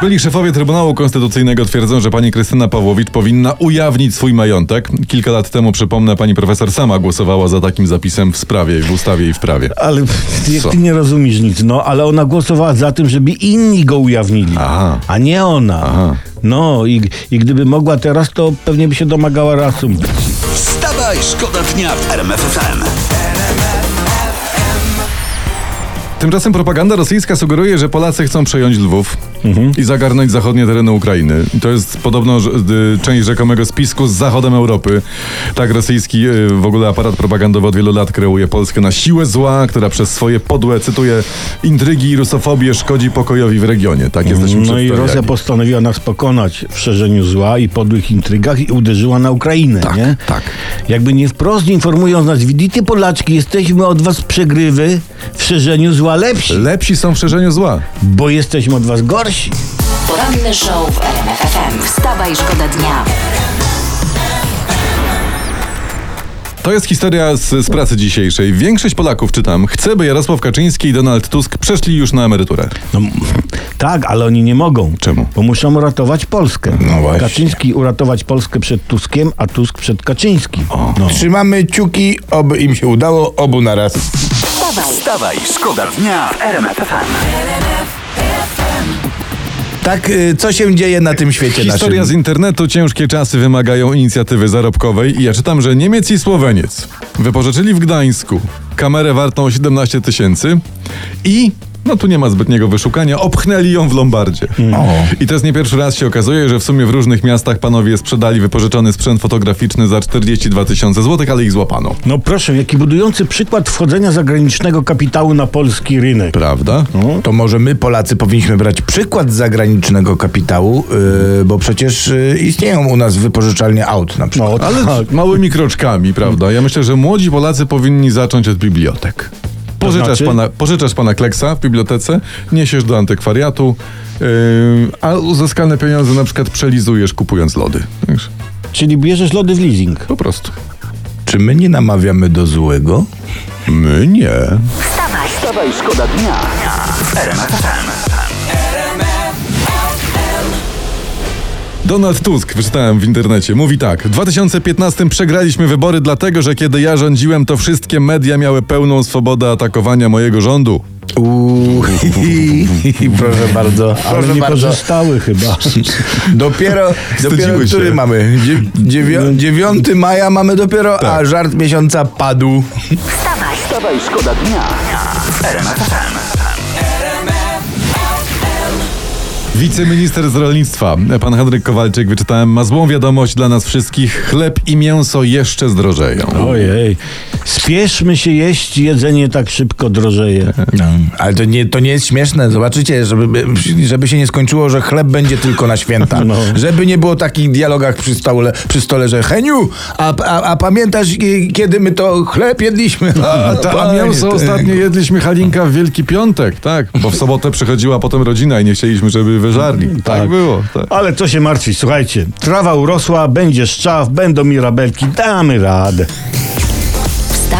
Byli szefowie Trybunału Konstytucyjnego twierdzą, że pani Krystyna Pawłowicz powinna ujawnić swój majątek. Kilka lat temu, przypomnę, pani profesor sama głosowała za takim zapisem w sprawie, w ustawie i w prawie. Ale jak Co? ty nie rozumiesz nic, no, ale ona głosowała za tym, żeby inni go ujawnili, Aha. a nie ona. Aha. No i, i gdyby mogła teraz, to pewnie by się domagała rasum. Wstawaj, szkoda dnia w RMF FM. Tymczasem propaganda rosyjska sugeruje, że Polacy chcą przejąć Lwów i zagarnąć zachodnie tereny Ukrainy. To jest podobno y, część rzekomego spisku z zachodem Europy. Tak rosyjski y, w ogóle aparat propagandowy od wielu lat kreuje Polskę na siłę zła, która przez swoje podłe, cytuję, intrygi i rusofobię szkodzi pokojowi w regionie. Tak jesteśmy No i. Rosja postanowiła nas pokonać w szerzeniu zła i podłych intrygach i uderzyła na Ukrainę, Tak, nie? tak. Jakby nie wprost informując nas, widzicie Polaczki, jesteśmy od was przegrywy w szerzeniu zła lepsi, Lepsi są w szerzeniu zła. bo jesteśmy od was gorsi. Poranny show w RMF FM. Wstawaj, szkoda dnia. To jest historia z, z pracy dzisiejszej. Większość Polaków, czytam, chce, by Jarosław Kaczyński i Donald Tusk przeszli już na emeryturę. No, tak, ale oni nie mogą. Czemu? Bo muszą uratować Polskę. No właśnie. Kaczyński uratować Polskę przed Tuskiem, a Tusk przed Kaczyńskim. No. Trzymamy kciuki, oby im się udało, obu naraz. Wstawaj, Wstawaj, szkoda dnia w RMF FM. Tak, y, co się dzieje na tym świecie Historia z naszym? internetu, ciężkie czasy wymagają inicjatywy zarobkowej i ja czytam, że Niemiec i Słoweniec wypożyczyli w Gdańsku kamerę wartą 17 tysięcy i no tu nie ma zbytniego wyszukania, opchnęli ją w Lombardzie. I to jest nie pierwszy raz się okazuje, że w sumie w różnych miastach panowie sprzedali wypożyczony sprzęt fotograficzny za 42 tysiące złotych, ale ich złapano. no proszę, jaki budujący przykład wchodzenia zagranicznego kapitału na polski rynek. Prawda? To może my, Polacy, powinniśmy brać przykład z zagranicznego kapitału, y, bo przecież y, istnieją u nas wypożyczalnie aut na przykład. No, Ale tak. małymi kroczkami, prawda? Ja myślę, że młodzi Polacy powinni zacząć od bibliotek. Pożyczasz, znaczy? pana, pożyczasz pana Kleksa w bibliotece, niesiesz do antykwariatu, yy, a uzyskane pieniądze na przykład przelizujesz kupując lody. Wiesz, Czyli bierzesz lody w leasing. Po prostu. Czy my nie namawiamy do złego? My nie. wstawaj. Wstawaj, szkoda dnia w RMF FM. Donald Tusk, wyczytałem w internecie, mówi tak. W 2015 przegraliśmy wybory dlatego, że kiedy ja rządziłem, to wszystkie media miały pełną swobodę atakowania mojego rządu. Uuu, proszę bardzo, Ale proszę nie bardzo. korzystały chyba. Dopiero, dopiero Wstydziły który się. mamy? Dzie, dziewią, 9 maja mamy dopiero, a Tak. żart miesiąca padł. Wstawaj, Wstawaj, szkoda dnia w Wiceminister z rolnictwa, pan Henryk Kowalczyk, wyczytałem, ma złą wiadomość dla nas wszystkich. Chleb i mięso jeszcze zdrożeją. Ojej. Spieszmy się jeść, jedzenie tak szybko drożeje. No, ale to nie, to nie jest śmieszne. Zobaczycie, żeby, żeby się nie skończyło, że chleb będzie tylko na święta. No. Żeby nie było takich dialogach przy stole, przy stole że Heniu, a, a, a pamiętasz, kiedy my to chleb jedliśmy? A, ta, a mięso ostatnio jedliśmy Halinka w Wielki Piątek, tak? Bo w sobotę przychodziła potem rodzina i nie chcieliśmy, żeby wyżarli. Tak, było. Tak. Ale co się martwić, słuchajcie. Trawa urosła, będzie szczaw, będą mirabelki, damy radę.